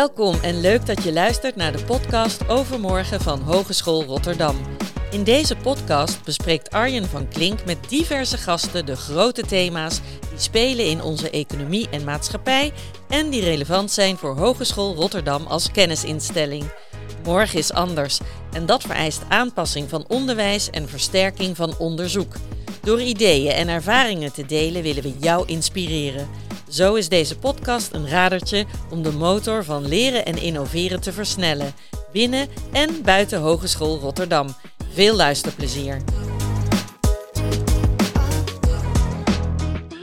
Welkom en leuk dat je luistert naar de podcast Overmorgen van Hogeschool Rotterdam. In deze podcast bespreekt Arjen van Klink met diverse gasten de grote thema's die spelen in onze economie en maatschappij en die relevant zijn voor Hogeschool Rotterdam als kennisinstelling. Morgen is anders en dat vereist aanpassing van onderwijs en versterking van onderzoek. Door ideeën en ervaringen te delen willen we jou inspireren. Zo is deze podcast een radertje om de motor van leren en innoveren te versnellen, binnen en buiten Hogeschool Rotterdam. Veel luisterplezier.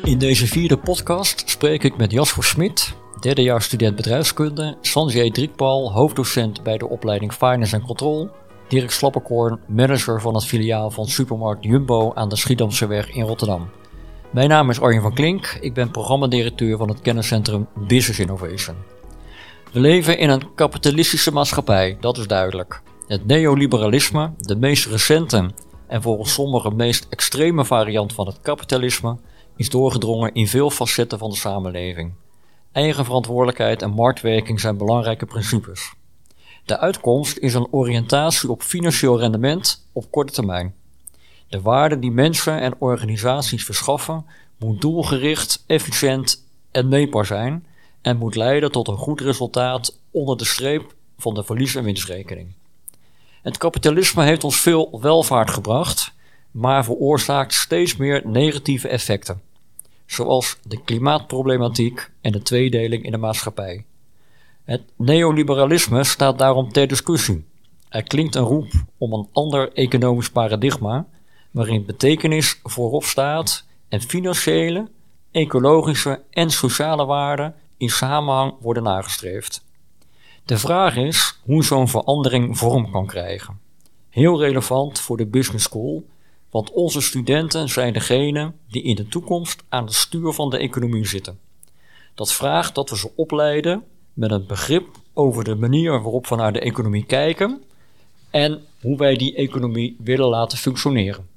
In deze vierde podcast spreek ik met Jasper Smit, derdejaars student bedrijfskunde, Sanjay Drikpal, hoofddocent bij de opleiding Finance en Control, Dirk Slapperkorn, manager van het filiaal van supermarkt Jumbo aan de Schiedamseweg in Rotterdam. Mijn naam is Arjen van Klink, ik ben programmadirecteur van het kenniscentrum Business Innovation. We leven in een kapitalistische maatschappij, dat is duidelijk. Het neoliberalisme, de meest recente en volgens sommigen meest extreme variant van het kapitalisme, is doorgedrongen in veel facetten van de samenleving. Eigen verantwoordelijkheid en marktwerking zijn belangrijke principes. De uitkomst is een oriëntatie op financieel rendement op korte termijn. De waarde die mensen en organisaties verschaffen moet doelgericht, efficiënt en meetbaar zijn en moet leiden tot een goed resultaat onder de streep van de verlies- en winstrekening. Het kapitalisme heeft ons veel welvaart gebracht, maar veroorzaakt steeds meer negatieve effecten, zoals de klimaatproblematiek en de tweedeling in de maatschappij. Het neoliberalisme staat daarom ter discussie. Er klinkt een roep om een ander economisch paradigma, waarin betekenis voorop staat en financiële, ecologische en sociale waarden in samenhang worden nagestreefd. De vraag is hoe zo'n verandering vorm kan krijgen. Heel relevant voor de business school, want onze studenten zijn degene die in de toekomst aan het stuur van de economie zitten. Dat vraagt dat we ze opleiden met een begrip over de manier waarop we naar de economie kijken en hoe wij die economie willen laten functioneren.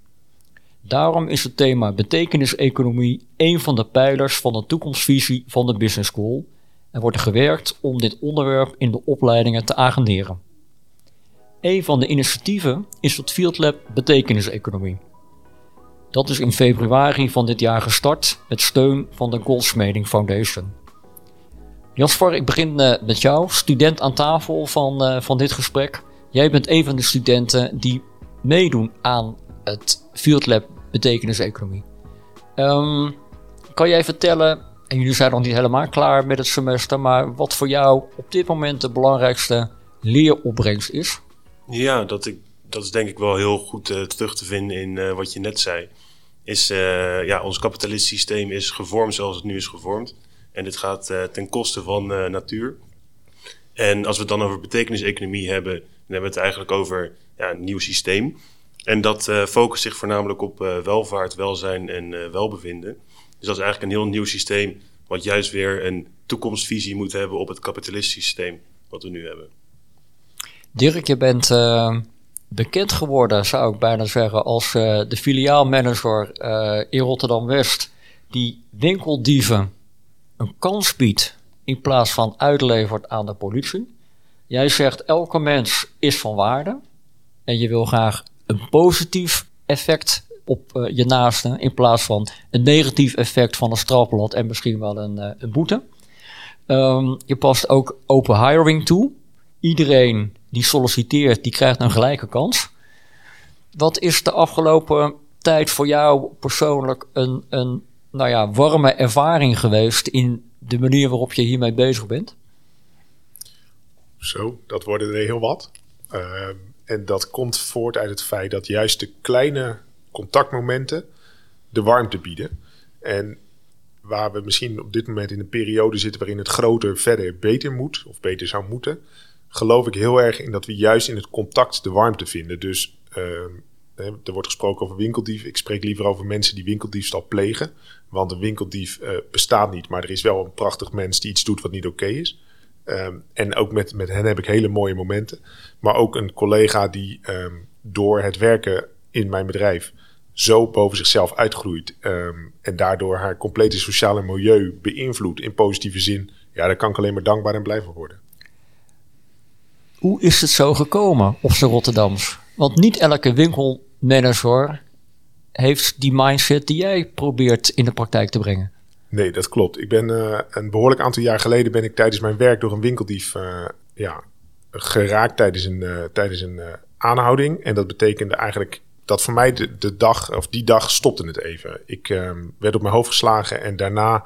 Daarom is het thema betekeniseconomie een van de pijlers van de toekomstvisie van de Business School en wordt er gewerkt om dit onderwerp in de opleidingen te agenderen. Een van de initiatieven is het Field Lab Betekeniseconomie. Dat is in februari van dit jaar gestart met steun van de Goldsmeding Foundation. Jasper, ik begin uh, met jou, student aan tafel van, uh, van dit gesprek. Jij bent een van de studenten die meedoen aan het Field Lab Betekeniseconomie. Um, kan jij vertellen, en jullie zijn nog niet helemaal klaar met het semester, maar wat voor jou op dit moment de belangrijkste leeropbrengst is? Ja, dat, ik, dat is denk ik wel heel goed uh, terug te vinden in uh, wat je net zei. Is, uh, ja, ons kapitalistisch systeem is gevormd zoals het nu is gevormd. En dit gaat ten koste van natuur. En als we het dan over betekeniseconomie hebben, dan hebben we het eigenlijk over ja, een nieuw systeem. En dat uh, focust zich voornamelijk op uh, welvaart, welzijn en uh, welbevinden. Dus dat is eigenlijk een heel nieuw systeem, wat juist weer een toekomstvisie moet hebben op het kapitalistische systeem wat we nu hebben. Dirk, je bent bekend geworden, zou ik bijna zeggen, als de filiaalmanager in Rotterdam West, die winkeldieven een kans biedt in plaats van uitlevert aan de politie. Jij zegt elke mens is van waarde en je wil graag een positief effect op uh, je naaste in plaats van een negatief effect van een strafblad en misschien wel een, uh, een boete. Um, je past ook open hiring toe. Iedereen die solliciteert, die krijgt een gelijke kans. Wat is de afgelopen tijd voor jou persoonlijk een, een nou ja, warme ervaring geweest in de manier waarop je hiermee bezig bent? Zo, dat worden er heel wat. Uh, en dat komt voort uit het feit dat juist de kleine contactmomenten de warmte bieden. En waar we misschien op dit moment in een periode zitten waarin het groter, verder, beter moet, of beter zou moeten, geloof ik heel erg in dat we juist in het contact de warmte vinden. Dus uh, er wordt gesproken over winkeldief. Ik spreek liever over mensen die winkeldiefstal plegen. Want een winkeldief uh, bestaat niet, maar er is wel een prachtig mens die iets doet wat niet oké is. Um, en ook met, met hen heb ik hele mooie momenten. Maar ook een collega die um, door het werken in mijn bedrijf zo boven zichzelf uitgroeit. Um, en daardoor haar complete sociale milieu beïnvloedt in positieve zin. Ja, daar kan ik alleen maar dankbaar en blij van worden. hoe is het zo gekomen op zijn Rotterdams? Want niet elke winkelmanager heeft die mindset die jij probeert in de praktijk te brengen. Nee, dat klopt. Ik ben uh, een behoorlijk aantal jaar geleden ben ik tijdens mijn werk door een winkeldief uh, ja, geraakt tijdens een, uh, tijdens een aanhouding. En dat betekende eigenlijk dat voor mij de, de, dag, of die dag stopte het even. Ik werd op mijn hoofd geslagen en daarna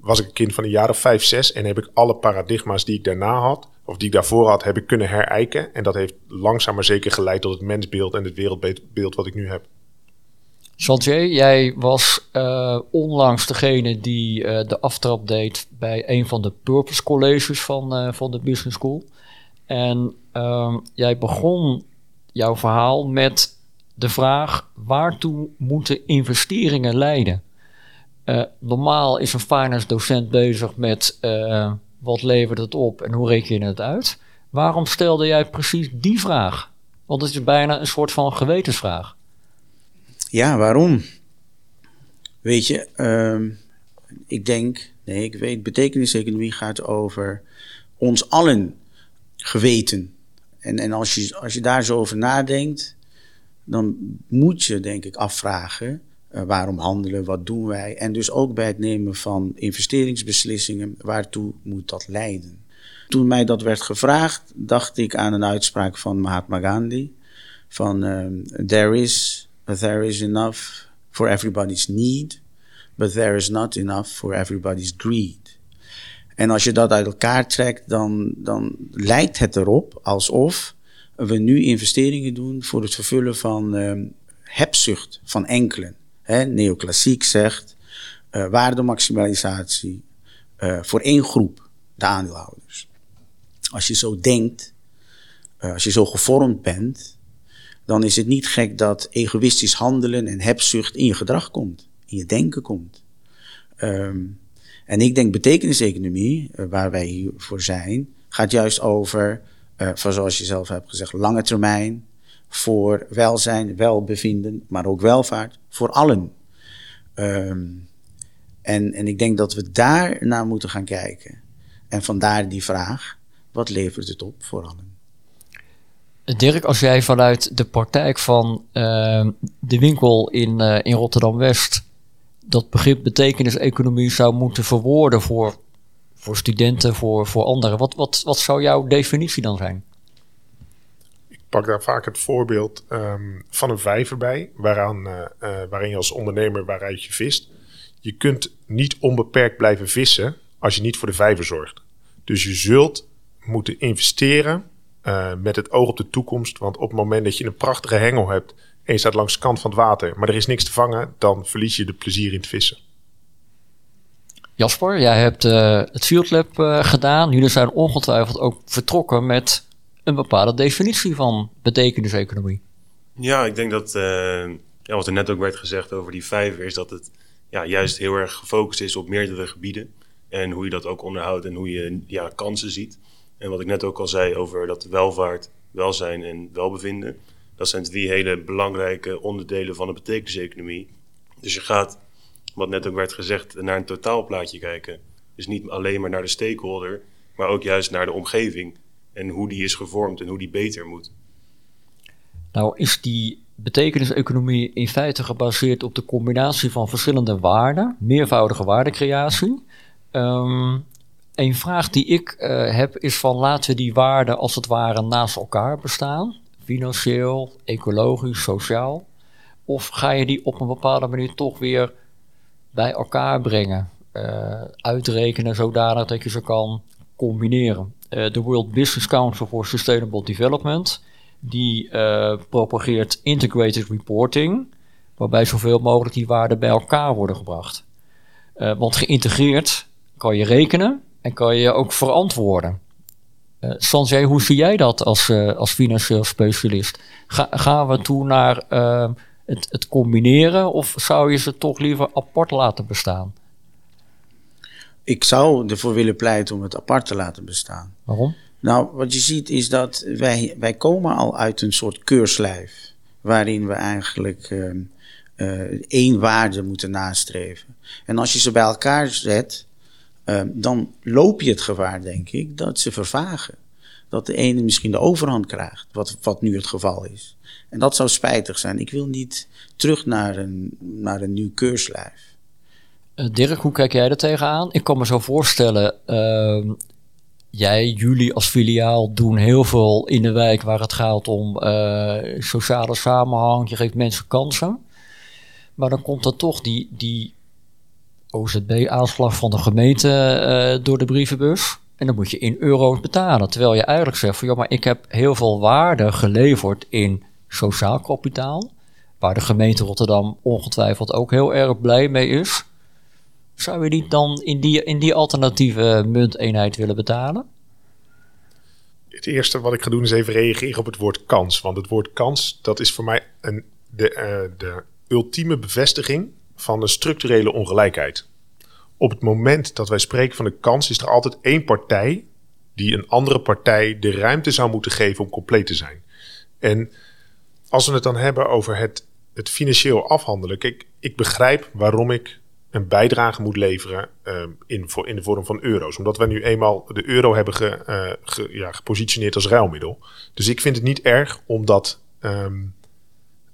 was ik een kind van een jaar of vijf, zes. En heb ik alle paradigma's die ik daarna had, of die ik daarvoor had, heb ik kunnen herijken. En dat heeft langzaam maar zeker geleid tot het mensbeeld en het wereldbeeld wat ik nu heb. Sanjay, jij was uh, onlangs degene die uh, de aftrap deed bij een van de purpose colleges van, uh, van de business school. En ehm, jij begon jouw verhaal met de vraag: waartoe moeten investeringen leiden? normaal is een finance docent bezig met wat levert het op en hoe reken je het uit. Waarom stelde jij precies die vraag? Want het is bijna een soort van gewetensvraag. Ja, waarom? Weet je, uh, ik denk, nee, ik weet, betekeniseconomie gaat over ons allen geweten. En, en als, je, als je daar zo over nadenkt, dan moet je denk ik afvragen, uh, waarom handelen, wat doen wij? En dus ook bij het nemen van investeringsbeslissingen, waartoe moet dat leiden? Toen mij dat werd gevraagd, dacht ik aan een uitspraak van Mahatma Gandhi: van uh, there is There is enough for everybody's need, but there is not enough for everybody's greed. En als je dat uit elkaar trekt, dan, dan lijkt het erop alsof we nu investeringen doen voor het vervullen van uh, hebzucht van enkelen. Hè, neoclassiek zegt uh, waardemaximalisatie uh, voor één groep, de aandeelhouders. Als je zo denkt, uh, als je zo gevormd bent, dan is het niet gek dat egoïstisch handelen en hebzucht in je gedrag komt, in je denken komt. Um, en ik denk betekeniseconomie, uh, waar wij hier voor zijn, gaat juist over, uh, van zoals je zelf hebt gezegd, lange termijn, voor welzijn, welbevinden, maar ook welvaart voor allen. Um, en, en ik denk dat we daar naar moeten gaan kijken. En vandaar die vraag, wat levert het op voor allen? Dirk, als jij vanuit de praktijk van uh, de winkel in, uh, in Rotterdam-West dat begrip betekenis-economie zou moeten verwoorden voor, voor studenten, voor, voor anderen, wat, wat, wat zou jouw definitie dan zijn? Ik pak daar vaak het voorbeeld um, van een vijver bij, waaraan, uh, waarin je als ondernemer waaruit je vist. Je kunt niet onbeperkt blijven vissen als je niet voor de vijver zorgt. Dus je zult moeten investeren uh, met het oog op de toekomst. Want op het moment dat je een prachtige hengel hebt en je staat langs de kant van het water, maar er is niks te vangen, dan verlies je de plezier in het vissen. Jasper, jij hebt uh, het Field Lab uh, gedaan. Jullie zijn ongetwijfeld ook vertrokken met een bepaalde definitie van betekeniseconomie. Ja, ik denk dat, ja, wat er net ook werd gezegd over die vijver, is dat het ja, juist heel erg gefocust is op meerdere gebieden. En hoe je dat ook onderhoudt en hoe je ja, kansen ziet. En wat ik net ook al zei over dat welvaart, welzijn en welbevinden. Dat zijn drie hele belangrijke onderdelen van de betekeniseconomie. Dus je gaat, wat net ook werd gezegd, naar een totaalplaatje kijken. Dus niet alleen maar naar de stakeholder, maar ook juist naar de omgeving. En hoe die is gevormd en hoe die beter moet. Nou is die betekeniseconomie in feite gebaseerd op de combinatie van verschillende waarden, meervoudige waardecreatie. Um, een vraag die ik uh, heb is van laten we die waarden als het ware naast elkaar bestaan. Financieel, ecologisch, sociaal. Of ga je die op een bepaalde manier toch weer bij elkaar brengen? Uh, uitrekenen zodanig dat je ze kan combineren. Uh, de World Business Council for Sustainable Development die propageert integrated reporting, waarbij zoveel mogelijk die waarden bij elkaar worden gebracht. want geïntegreerd kan je rekenen, en kan je je ook verantwoorden. Uh, Sanjay, hoe zie jij dat als, uh, als financieel specialist? Ga, gaan we toe naar uh, het, het, combineren of zou je ze toch liever apart laten bestaan? Ik zou ervoor willen pleiten om het apart te laten bestaan. Waarom? Nou, wat je ziet is dat wij, wij komen al uit een soort keurslijf. Waarin we eigenlijk één waarde moeten nastreven. En als je ze bij elkaar zet, Ehm, dan loop je het gevaar, denk ik, dat ze vervagen. dat de ene misschien de overhand krijgt, wat, wat nu het geval is. En dat zou spijtig zijn. Ik wil niet terug naar een, naar een nieuw keurslijf. Uh, Dirk, hoe kijk jij er tegenaan? Ik kan me zo voorstellen, uh, jij, jullie als filiaal doen heel veel in de wijk waar het gaat om uh, sociale samenhang. Je geeft mensen kansen. Maar dan komt er toch die, die OZB-aanslag van de gemeente uh, door de brievenbus. En dan moet je in euro's betalen. Terwijl je eigenlijk zegt van ja, maar ik heb heel veel waarde geleverd in sociaal kapitaal. Waar de gemeente Rotterdam ongetwijfeld ook heel erg blij mee is. Zou je niet dan in die, in die alternatieve munteenheid willen betalen? Het eerste wat ik ga doen is even reageren op het woord kans. Want het woord kans, dat is voor mij een, de, uh, de ultieme bevestiging van een structurele ongelijkheid. Op het moment dat wij spreken van een kans, is er altijd één partij die een andere partij de ruimte zou moeten geven om compleet te zijn. En als we het dan hebben over het, het financieel afhandelen, ik begrijp waarom ik een bijdrage moet leveren uh, in, in de vorm van euro's. Omdat we nu eenmaal de euro hebben ge, ja, gepositioneerd als ruilmiddel. Dus ik vind het niet erg om dat um,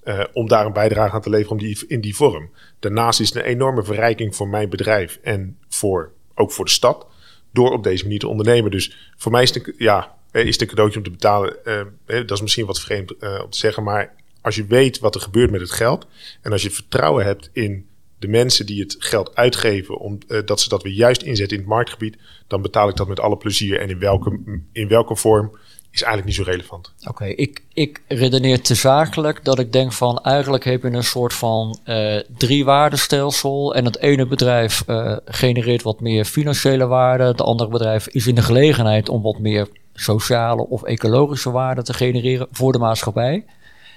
uh, om daar een bijdrage aan te leveren om die, in die vorm. Daarnaast is het een enorme verrijking voor mijn bedrijf en voor, ook voor de stad. Door op deze manier te ondernemen. Dus voor mij is het, ja, is het een cadeautje om te betalen. Uh, dat is misschien wat vreemd om te zeggen. Maar als je weet wat er gebeurt met het geld. En als je vertrouwen hebt in de mensen die het geld uitgeven. Om, uh, dat ze dat weer juist inzetten in het marktgebied. Dan betaal ik dat met alle plezier. En in welke, in welke vorm is eigenlijk niet zo relevant. Oké, ik, ik redeneer te zakelijk dat ik denk van eigenlijk heb je een soort van uh, drie waardenstelsel en het ene bedrijf uh, genereert wat meer financiële waarde, het andere bedrijf is in de gelegenheid om wat meer sociale of ecologische waarde te genereren voor de maatschappij.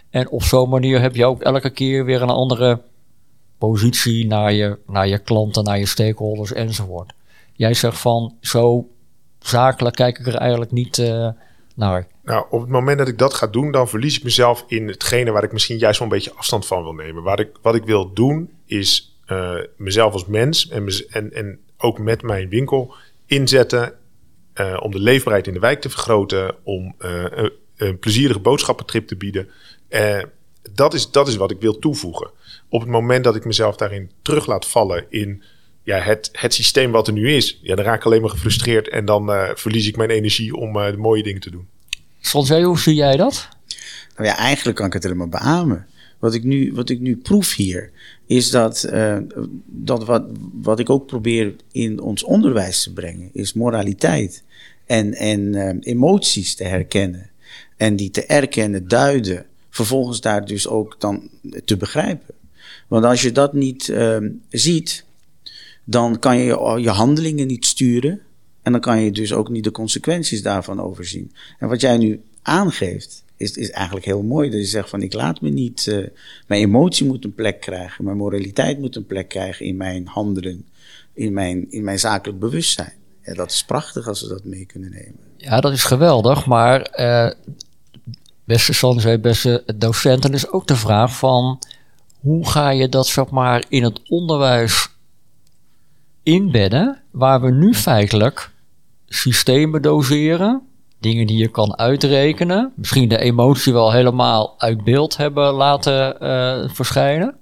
En op zo'n manier heb je ook elke keer weer een andere positie naar je, naar je klanten, naar je stakeholders enzovoort. Jij zegt van zo zakelijk kijk ik er eigenlijk niet uh, Nou, op het moment dat ik dat ga doen, dan verlies ik mezelf in hetgene waar ik misschien juist wel een beetje afstand van wil nemen. Waar ik, wat ik wil doen, is uh, mezelf als mens en, en, en ook met mijn winkel inzetten uh, om de leefbaarheid in de wijk te vergroten, om een, een, plezierige boodschappentrip te bieden. dat, is, dat is wat ik wil toevoegen. Op het moment dat ik mezelf daarin terug laat vallen in ja, het, het systeem wat er nu is, ja, dan raak ik alleen maar gefrustreerd en dan uh, verlies ik mijn energie om uh, de mooie dingen te doen. Sanjay, hoe zie jij dat? Nou ja, eigenlijk kan ik het helemaal beamen. Wat ik nu, wat ik nu proef hier, is dat, uh, dat wat, wat ik ook probeer in ons onderwijs te brengen, is moraliteit en, en emoties te herkennen. En die te erkennen, duiden, vervolgens daar dus ook dan te begrijpen. Want als je dat niet ziet, dan kan je je handelingen niet sturen. En dan kan je dus ook niet de consequenties daarvan overzien. En wat jij nu aangeeft, is, is eigenlijk heel mooi. Dat je zegt van ik laat me niet. Uh, mijn emotie moet een plek krijgen. Mijn moraliteit moet een plek krijgen in mijn handelen. In mijn, in mijn zakelijk bewustzijn. Ja, dat is prachtig als we dat mee kunnen nemen. Ja, dat is geweldig. Maar uh, beste Sanjay, beste docenten, is ook de vraag van hoe ga je dat zeg maar in het onderwijs inbedden, waar we nu feitelijk systemen doseren, dingen die je kan uitrekenen, misschien de emotie wel helemaal uit beeld hebben laten uh, verschijnen?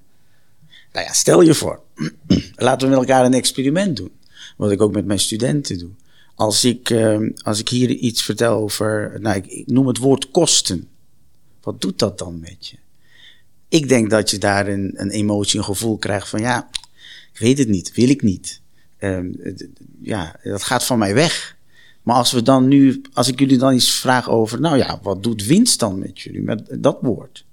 Nou ja, stel je voor, laten we met elkaar een experiment doen. Wat ik ook met mijn studenten doe. Als ik, uh, als ik hier iets vertel over, nou, ik, ik noem het woord kosten. Wat doet dat dan met je? Ik denk dat je daar een, een emotie, een gevoel krijgt van ja, ik weet het niet, wil ik niet. Um, ja, dat gaat van mij weg. Maar als we dan nu, als ik jullie dan iets vraag over, nou ja, wat doet winst dan met jullie, met dat woord?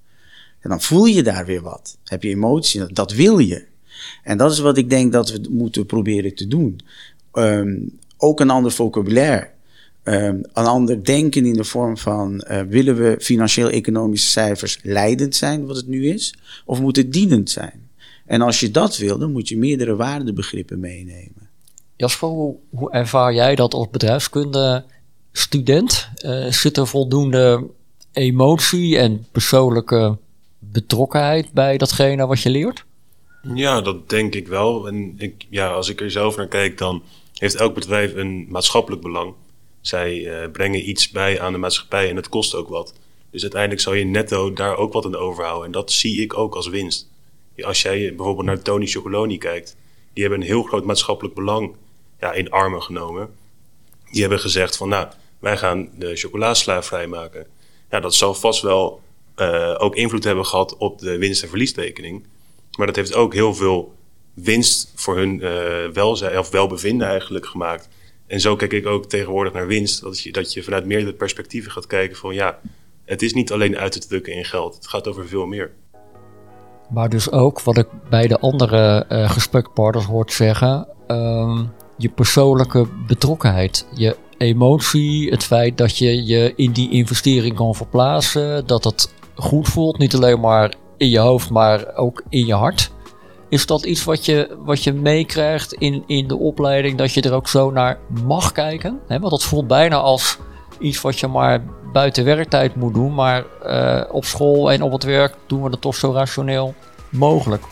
En dan voel je daar weer wat. Heb je emotie, dat wil je. En dat is wat ik denk dat we moeten proberen te doen. Um, ook een ander vocabulaire. Um, een ander denken in de vorm van: uh, willen we financieel-economische cijfers leidend zijn, wat het nu is, of moet het dienend zijn? En als je dat wil, dan moet je meerdere waardebegrippen meenemen. Jasper, hoe, ervaar jij dat als bedrijfskunde student? Uh, zit er voldoende emotie en persoonlijke betrokkenheid bij datgene wat je leert? Ja, dat denk ik wel. En ik, ja, als ik er zelf naar kijk, dan heeft elk bedrijf een maatschappelijk belang. Zij eh, brengen iets bij aan de maatschappij en het kost ook wat. Dus uiteindelijk zal je netto daar ook wat aan overhouden. En dat zie ik ook als winst. Als jij bijvoorbeeld naar Tony Chocoloni kijkt, die hebben een heel groot maatschappelijk belang ja, in armen genomen. Die hebben gezegd van nou, wij gaan de chocolaasla vrijmaken. Ja, dat zal vast wel uh, ook invloed hebben gehad op de winst- en verliesrekening. Maar dat heeft ook heel veel winst voor hun uh, welzijn, of welbevinden eigenlijk gemaakt. En zo kijk ik ook tegenwoordig naar winst. Dat je, dat je vanuit meerdere perspectieven gaat kijken van ja, het is niet alleen uit te drukken in geld. Het gaat over veel meer. Maar dus ook wat ik bij de andere uh, gesprekpartners hoort zeggen, um, je persoonlijke betrokkenheid, je emotie, het feit dat je je in die investering kan verplaatsen, dat het goed voelt, niet alleen maar in je hoofd, maar ook in je hart. Is dat iets wat je, wat je meekrijgt in, in de opleiding, dat je er ook zo naar mag kijken? He, want dat voelt bijna als iets wat je maar buiten werktijd moet doen, maar uh, op school en op het werk doen we dat toch zo rationeel mogelijk.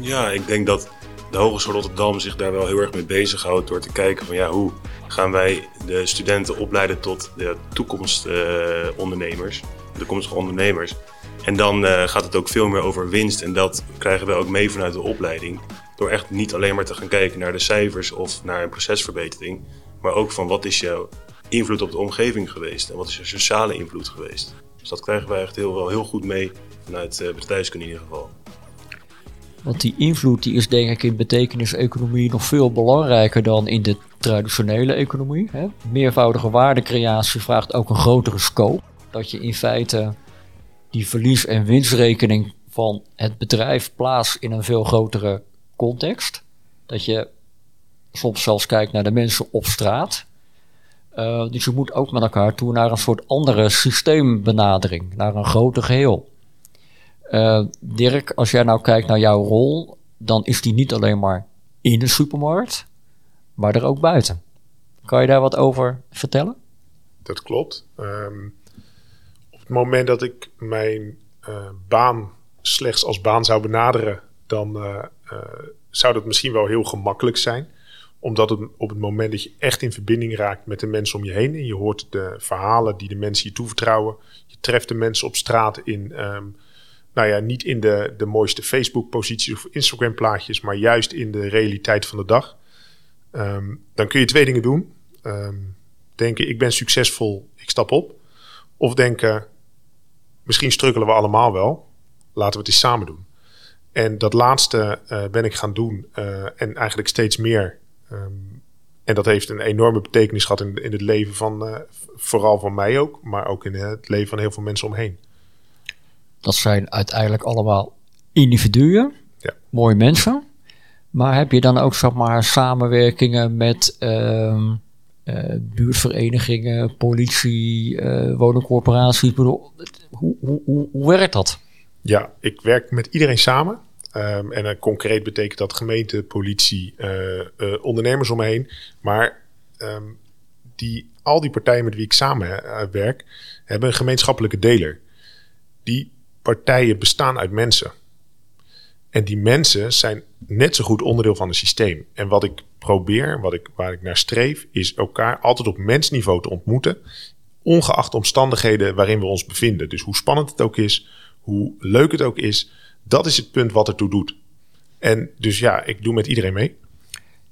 Ja, ik denk dat de Hogeschool Rotterdam zich daar wel heel erg mee bezighoudt door te kijken van ja, hoe gaan wij de studenten opleiden tot de toekomstondernemers, uh, toekomstige ondernemers. En dan uh, gaat het ook veel meer over winst en dat krijgen we ook mee vanuit de opleiding. Door echt niet alleen maar te gaan kijken naar de cijfers of naar een procesverbetering, maar ook van wat is jouw invloed op de omgeving geweest en wat is je sociale invloed geweest. Dus dat krijgen wij echt heel, wel heel goed mee vanuit bedrijfskunde in ieder geval. Want die invloed die is denk ik in betekenis-economie nog veel belangrijker dan in de traditionele economie. Hè. Meervoudige waardecreatie vraagt ook een grotere scope. Dat je in feite die verlies- en winstrekening van het bedrijf plaatst in een veel grotere context. Dat je soms zelfs kijkt naar de mensen op straat. Uh, dus je moet ook met elkaar toe naar een soort andere systeembenadering, naar een groter geheel. Uh, Dirk, als jij nou kijkt naar jouw rol, dan is die niet alleen maar in de supermarkt, maar er ook buiten. Kan je daar wat over vertellen? Dat klopt. Um, op het moment dat ik mijn uh, baan slechts als baan zou benaderen, dan uh, zou dat misschien wel heel gemakkelijk zijn omdat het, op het moment dat je echt in verbinding raakt met de mensen om je heen en je hoort de verhalen die de mensen je toevertrouwen, je treft de mensen op straat in, um, nou ja, niet in de, de mooiste Facebook-posities of Instagram-plaatjes, maar juist in de realiteit van de dag. Um, dan kun je twee dingen doen. Um, denken, ik ben succesvol, ik stap op. Of denken, misschien strukkelen we allemaal wel, laten we het eens samen doen. En dat laatste uh, ben ik gaan doen uh, en eigenlijk steeds meer Um, en dat heeft een enorme betekenis gehad in, in het leven van, uh, vooral van mij ook, maar ook in het leven van heel veel mensen omheen. Dat zijn uiteindelijk allemaal individuen, ja. mooie mensen. Maar heb je dan ook zeg maar, samenwerkingen met uh, uh, buurtverenigingen, politie, uh, woningcorporaties? Bedoel, hoe, hoe, hoe, hoe werkt dat? Ja, ik werk met iedereen samen. Um, en uh, concreet betekent dat gemeente, politie, ondernemers om me heen. Maar um, die, al die partijen met wie ik samen werk, hebben een gemeenschappelijke deler. Die partijen bestaan uit mensen. En die mensen zijn net zo goed onderdeel van het systeem. En wat ik probeer, wat ik, waar ik naar streef, is elkaar altijd op mensniveau te ontmoeten. Ongeacht de omstandigheden waarin we ons bevinden. Dus hoe spannend het ook is, hoe leuk het ook is dat is het punt wat ertoe doet. En dus ja, ik doe met iedereen mee.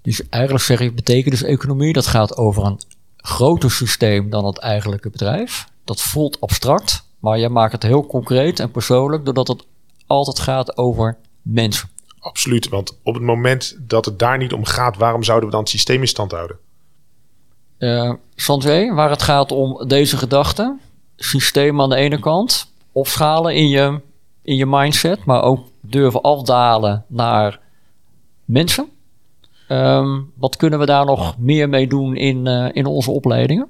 Dus eigenlijk zeg je, betekent dus economie, dat gaat over een groter systeem dan het eigenlijke bedrijf. Dat voelt abstract, maar jij maakt het heel concreet en persoonlijk, doordat het altijd gaat over mensen. Absoluut, want op het moment dat het daar niet om gaat, waarom zouden we dan het systeem in stand houden? Uh, Sanjay, waar het gaat om deze gedachte, systeem aan de ene kant, opschalen in je in je mindset, maar ook durven afdalen naar mensen. Um, wat kunnen we daar nog meer mee doen in, uh, in onze opleidingen?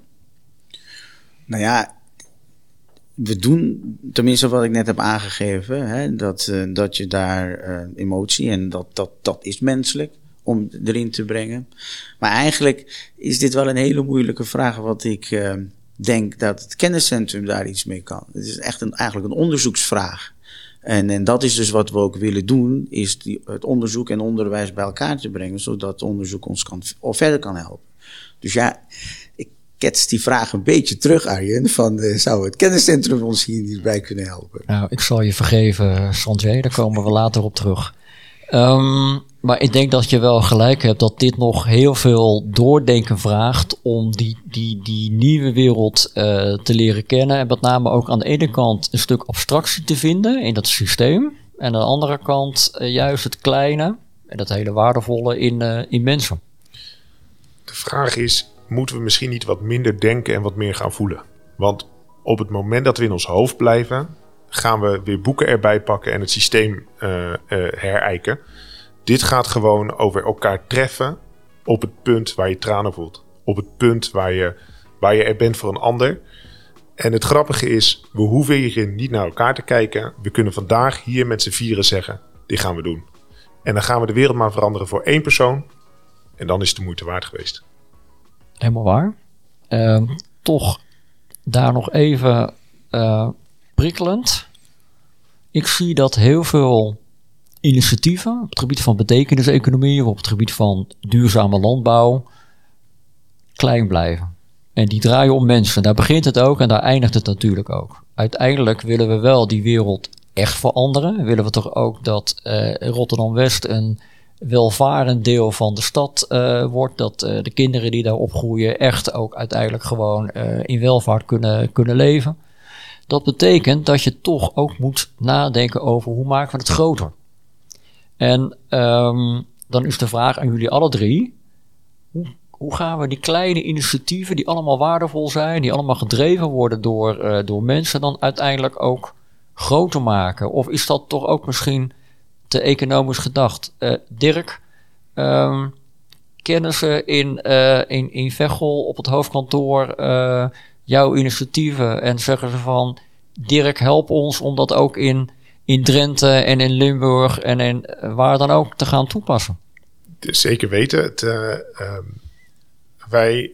Nou ja, we doen tenminste wat ik net heb aangegeven, hè, dat, uh, dat je daar uh, emotie en dat, dat, dat is menselijk om erin te brengen. Maar eigenlijk is dit wel een hele moeilijke vraag, wat ik denk dat het kenniscentrum daar iets mee kan. Het is echt een, eigenlijk een onderzoeksvraag. En, en dat is dus wat we ook willen doen, is die, het onderzoek en onderwijs bij elkaar te brengen, zodat onderzoek ons kan, of verder kan helpen. Dus ja, ik ketst die vraag een beetje terug, Arjen. Van, uh, zou het kenniscentrum ons hier niet bij kunnen helpen? Nou, ik zal je vergeven, Sanjay. Daar komen we later op terug. Um, maar ik denk dat je wel gelijk hebt dat dit nog heel veel doordenken vraagt om die, die, die nieuwe wereld uh, te leren kennen. En met name ook aan de ene kant een stuk abstractie te vinden in dat systeem. En aan de andere kant uh, juist het kleine en dat hele waardevolle in, uh, in mensen. De vraag is, moeten we misschien niet wat minder denken en wat meer gaan voelen? Want op het moment dat we in ons hoofd blijven, gaan we weer boeken erbij pakken en het systeem herijken. Dit gaat gewoon over elkaar treffen op het punt waar je tranen voelt. Op het punt waar je, waar je er bent voor een ander. En het grappige is, we hoeven hier niet naar elkaar te kijken. We kunnen vandaag hier met z'n vieren zeggen, dit gaan we doen. En dan gaan we de wereld maar veranderen voor één persoon. En dan is het de moeite waard geweest. Helemaal waar. Uh, toch daar nog even uh, prikkelend. Ik zie dat heel veel initiatieven op het gebied van betekeniseconomie of op het gebied van duurzame landbouw klein blijven. En die draaien om mensen. Daar begint het ook en daar eindigt het natuurlijk ook. Uiteindelijk willen we wel die wereld echt veranderen. Willen we toch ook dat uh, Rotterdam-West een welvarend deel van de stad uh, wordt. Dat uh, de kinderen die daar opgroeien echt ook uiteindelijk gewoon in welvaart kunnen, kunnen leven. Dat betekent dat je toch ook moet nadenken over hoe maken we het groter. En um, dan is de vraag aan jullie alle drie: hoe, hoe, gaan we die kleine initiatieven, die allemaal waardevol zijn, die allemaal gedreven worden door, door mensen, dan uiteindelijk ook groter maken? Of is dat toch ook misschien te economisch gedacht? Uh, Dirk, um, kennen ze in, uh, in, in Veghel op het hoofdkantoor jouw initiatieven en zeggen ze van: Dirk, help ons om dat ook in in Drenthe en in Limburg en in, eh, waar dan ook te gaan toepassen. Zeker weten. Het, uh, wij,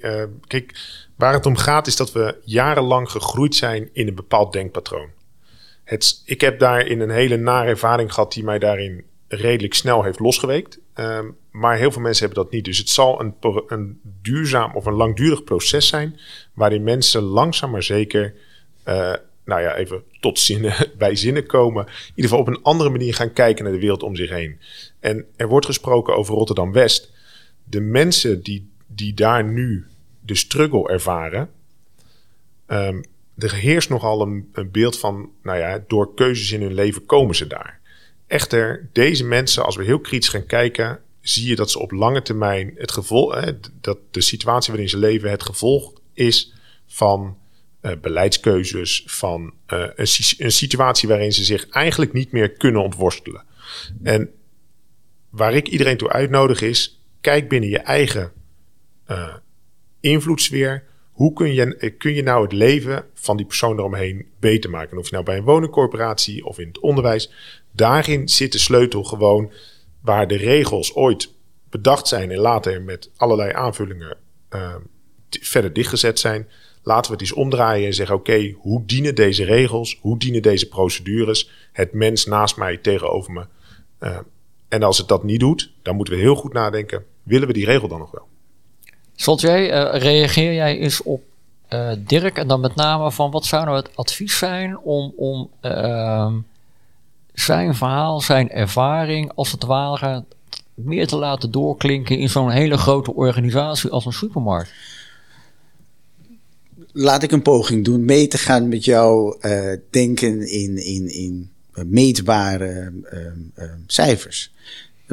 kijk, waar het om gaat is dat we jarenlang gegroeid zijn in een bepaald denkpatroon. Ik heb daarin een hele nare ervaring gehad die mij daarin redelijk snel heeft losgeweekt. Ehm, maar heel veel mensen hebben dat niet. Dus het zal een, een duurzaam of een langdurig proces zijn waarin mensen langzaam maar zeker nou ja, even tot zinnen, bij zinnen komen. In ieder geval op een andere manier gaan kijken naar de wereld om zich heen. En er wordt gesproken over Rotterdam-West. De mensen die, die daar nu de struggle ervaren. Um, er heerst nogal een, een beeld van, nou ja, door keuzes in hun leven komen ze daar. Echter, deze mensen, als we heel kritisch gaan kijken, zie je dat ze op lange termijn het gevolg, dat de situatie waarin ze leven het gevolg is van uh, beleidskeuzes, van uh, een, situatie waarin ze zich eigenlijk niet meer kunnen ontworstelen. En waar ik iedereen toe uitnodig is, kijk binnen je eigen uh, invloedssfeer. Hoe kun je, kun je nou het leven van die persoon eromheen beter maken? of je nou bij een woningcorporatie of in het onderwijs. Daarin zit de sleutel gewoon waar de regels ooit bedacht zijn en later met allerlei aanvullingen verder dichtgezet zijn Laten we het eens omdraaien en zeggen: oké, hoe dienen deze regels, hoe dienen deze procedures het mens naast mij tegenover me? Uh, en als het dat niet doet, dan moeten we heel goed nadenken: willen we die regel dan nog wel? Jij, uh, reageer jij eens op uh, Dirk en dan met name van wat zou nou het advies zijn om, om ehm, zijn verhaal, zijn ervaring als het ware meer te laten doorklinken in zo'n hele grote organisatie als een supermarkt? laat ik een poging doen mee te gaan met jouw uh, denken in, in, in meetbare uh, uh, cijfers.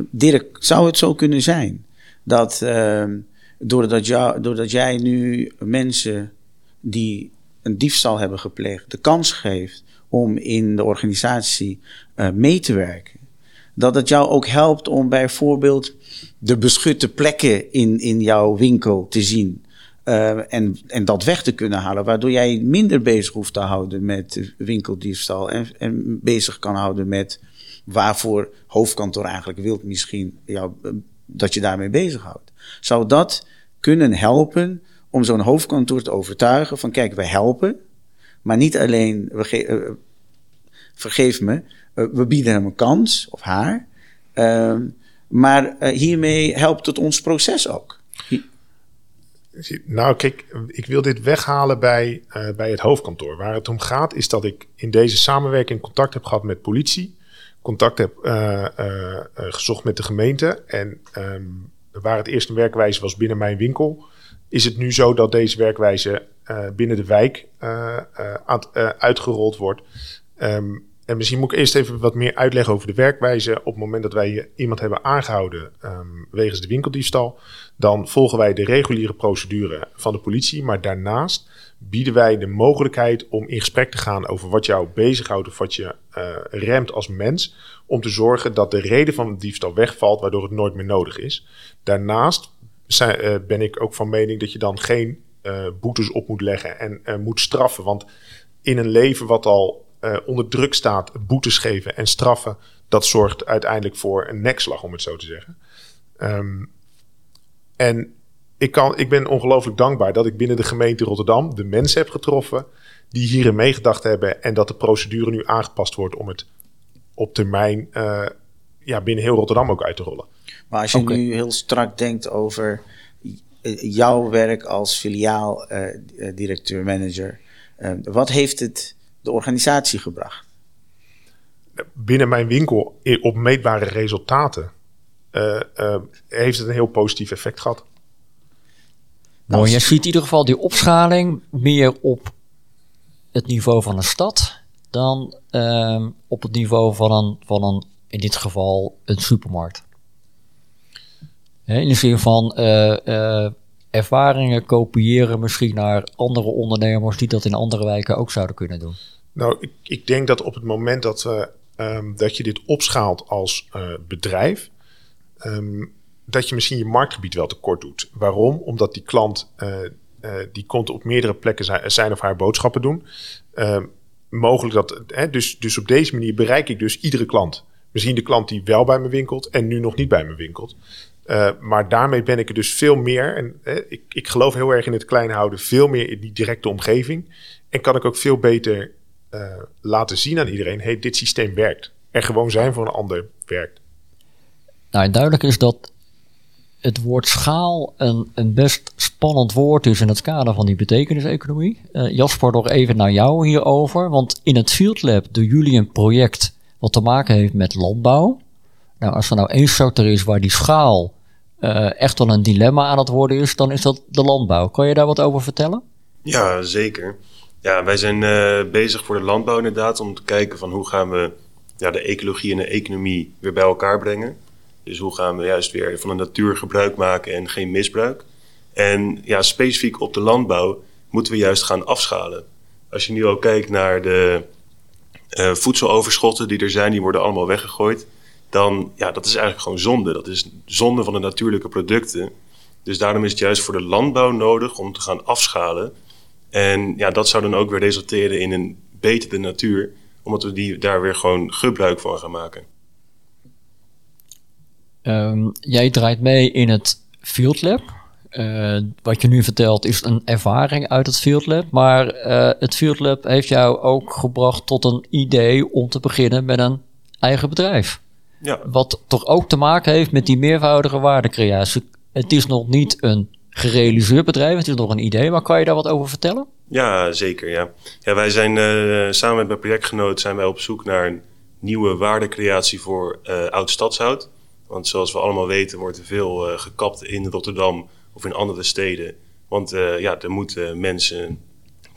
Dirk, zou het zo kunnen zijn dat ehm, doordat, doordat jij nu mensen die een diefstal hebben gepleegd de kans geeft om in de organisatie uh, mee te werken, dat het jou ook helpt om bijvoorbeeld de beschutte plekken in, in jouw winkel te zien. Uh, en, en dat weg te kunnen halen, waardoor jij minder bezig hoeft te houden met winkeldiefstal en, en bezig kan houden met waarvoor hoofdkantoor eigenlijk wilt misschien jou, dat je daarmee bezighoudt. Zou dat kunnen helpen om zo'n hoofdkantoor te overtuigen van kijk, we helpen, maar niet alleen, we uh, vergeef me, uh, we bieden hem een kans, of haar, maar hiermee helpt het ons proces ook. Nou, kijk, ik wil dit weghalen bij, bij het hoofdkantoor. Waar het om gaat is dat ik in deze samenwerking contact heb gehad met politie, contact heb gezocht met de gemeente. En um, waar het eerst een werkwijze was binnen mijn winkel, is het nu zo dat deze werkwijze binnen de wijk uitgerold wordt. Um, en misschien moet ik eerst even wat meer uitleggen over de werkwijze. Op het moment dat wij iemand hebben aangehouden um, wegens de winkeldiefstal, dan volgen wij de reguliere procedure van de politie. Maar daarnaast bieden wij de mogelijkheid om in gesprek te gaan over wat jou bezighoudt of wat je remt als mens. Om te zorgen dat de reden van de diefstal wegvalt, waardoor het nooit meer nodig is. Daarnaast uh, ben ik ook van mening dat je dan geen uh, boetes op moet leggen en moet straffen. Want in een leven wat al onder druk staat, boetes geven en straffen, dat zorgt uiteindelijk voor een nekslag, om het zo te zeggen. Um, en ik, kan, ik ben ongelooflijk dankbaar dat ik binnen de gemeente Rotterdam de mensen heb getroffen die hierin meegedacht hebben en dat de procedure nu aangepast wordt om het op termijn ja, binnen heel Rotterdam ook uit te rollen. Maar als je okay. nu heel strak denkt over jouw werk als filiaal uh, directeur-manager, uh, wat heeft het de organisatie gebracht? Binnen mijn winkel op meetbare resultaten uh, uh, heeft het een heel positief effect gehad. Nou, je ziet in ieder geval die opschaling meer op het niveau van een stad dan uh, op het niveau van een, van een, in dit geval, een supermarkt. In de zin van uh, ervaringen kopiëren misschien naar andere ondernemers die dat in andere wijken ook zouden kunnen doen. Nou, ik, ik denk dat op het moment dat, um, dat je dit opschaalt als bedrijf, um, dat je misschien je marktgebied wel tekort doet. Waarom? Omdat die klant die komt op meerdere plekken zijn, zijn of haar boodschappen doen. Uh, mogelijk dat, hè, dus, dus op deze manier bereik ik dus iedere klant. Misschien de klant die wel bij me winkelt en nu nog niet bij me winkelt. Uh, maar daarmee ben ik er dus veel meer, en ik, ik geloof heel erg in het klein houden, veel meer in die directe omgeving. En kan ik ook veel beter uh, laten zien aan iedereen: hey, dit systeem werkt. Er gewoon zijn voor een ander werkt. Nou, duidelijk is dat het woord schaal een, een best spannend woord is in het kader van die betekeniseconomie. Uh, Jasper, nog even naar jou hierover. Want in het Field Lab doen jullie een project wat te maken heeft met landbouw. Nou, als er nou één sector is waar die schaal uh, echt wel een dilemma aan het worden is, dan is dat de landbouw. Kan je daar wat over vertellen? Ja, zeker. Ja, wij zijn uh, bezig voor de landbouw inderdaad om te kijken van hoe gaan we ja, de ecologie en de economie weer bij elkaar brengen. Dus hoe gaan we juist weer van de natuur gebruik maken en geen misbruik? En ja, specifiek op de landbouw moeten we juist gaan afschalen. Als je nu al kijkt naar de uh, voedseloverschotten die er zijn, die worden allemaal weggegooid. Dan, ja, dat is eigenlijk gewoon zonde. Dat is zonde van de natuurlijke producten. Dus daarom is het juist voor de landbouw nodig om te gaan afschalen. En ja, dat zou dan ook weer resulteren in een betere natuur, omdat we die, daar weer gewoon gebruik van gaan maken. Um, jij draait mee in het Field Lab. Uh, wat je nu vertelt is een ervaring uit het Field Lab. Maar uh, het Field Lab heeft jou ook gebracht tot een idee om te beginnen met een eigen bedrijf. Ja. Wat toch ook te maken heeft met die meervoudige waardecreatie. Het is nog niet een gerealiseerd bedrijf, het is nog een idee. Maar kan je daar wat over vertellen? Ja, zeker. Ja. Ja, wij zijn uh, samen met mijn projectgenoot zijn wij op zoek naar een nieuwe waardecreatie voor oud stadshout. Want zoals we allemaal weten wordt er veel uh, gekapt in Rotterdam of in andere steden. Want ja, er moeten mensen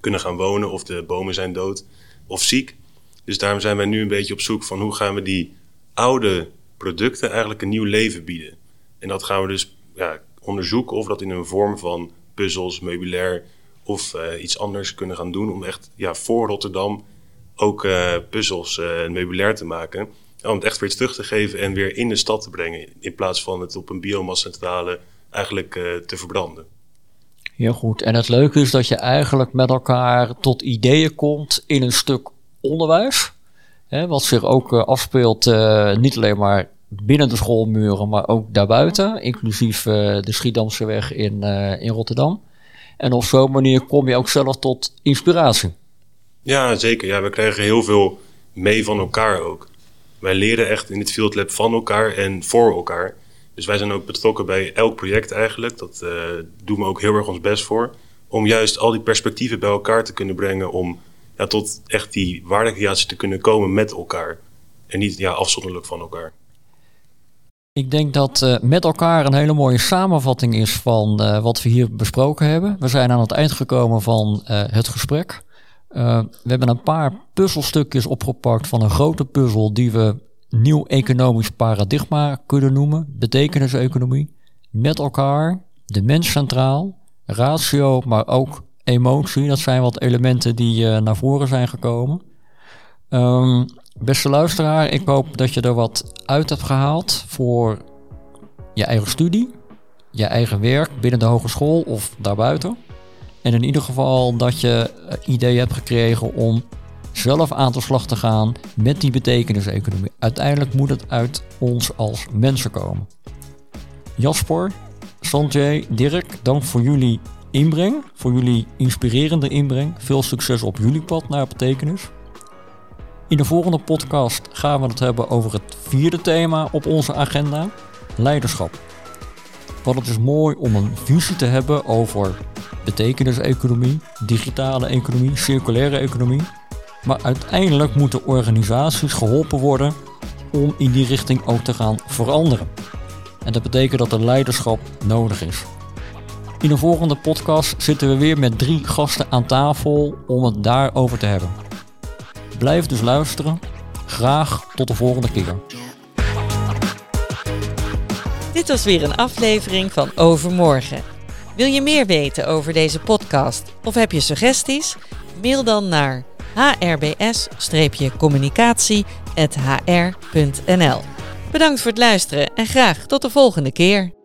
kunnen gaan wonen of de bomen zijn dood of ziek. Dus daarom zijn wij nu een beetje op zoek van hoe gaan we die oude producten eigenlijk een nieuw leven bieden. En dat gaan we dus ja, onderzoeken of dat in een vorm van puzzels, meubilair of uh, iets anders kunnen gaan doen. Om echt ja, voor Rotterdam ook puzzels en meubilair te maken om het echt weer terug te geven en weer in de stad te brengen. In plaats van het op een biomassa-centrale eigenlijk te verbranden. Heel goed. En het leuke is dat je eigenlijk met elkaar tot ideeën komt in een stuk onderwijs. Wat zich ook uh, afspeelt, uh, niet alleen maar binnen de schoolmuren, maar ook daarbuiten. Inclusief de Schiedamseweg in, in Rotterdam. En op zo'n manier kom je ook zelf tot inspiratie. Ja, zeker. Ja, we krijgen heel veel mee van elkaar ook wij leren echt in het Field Lab van elkaar en voor elkaar. Dus wij zijn ook betrokken bij elk project eigenlijk. Dat doen we ook heel erg ons best voor. Om juist al die perspectieven bij elkaar te kunnen brengen. Om ja, tot echt die waardecreatie te kunnen komen met elkaar. En niet ja, afzonderlijk van elkaar. Ik denk dat uh, met elkaar een hele mooie samenvatting is van uh, wat we hier besproken hebben. We zijn aan het eind gekomen van uh, het gesprek. we hebben een paar puzzelstukjes opgepakt van een grote puzzel die we nieuw economisch paradigma kunnen noemen. Betekeniseconomie. Met elkaar, de mens centraal, ratio, maar ook emotie. Dat zijn wat elementen die naar voren zijn gekomen. Um, Beste luisteraar, ik hoop dat je er wat uit hebt gehaald voor je eigen studie, je eigen werk binnen de hogeschool of daarbuiten. En in ieder geval dat je idee hebt gekregen om zelf aan de slag te gaan met die betekeniseconomie. Uiteindelijk moet het uit ons als mensen komen. Jasper, Sanjay, Dirk, dank voor jullie inbreng, voor jullie inspirerende inbreng. Veel succes op jullie pad naar betekenis. In de volgende podcast gaan we het hebben over het vierde thema op onze agenda: leiderschap. Want het is mooi om een visie te hebben over betekeniseconomie, digitale economie, circulaire economie. Maar uiteindelijk moeten organisaties geholpen worden om in die richting ook te gaan veranderen. En dat betekent dat er leiderschap nodig is. In de volgende podcast zitten we weer met drie gasten aan tafel om het daarover te hebben. Blijf dus luisteren. Graag tot de volgende keer. Dit was weer een aflevering van Overmorgen. Wil je meer weten over deze podcast of heb je suggesties? Mail dan naar hrbs-communicatie.hr.nl. Bedankt voor het luisteren en graag tot de volgende keer.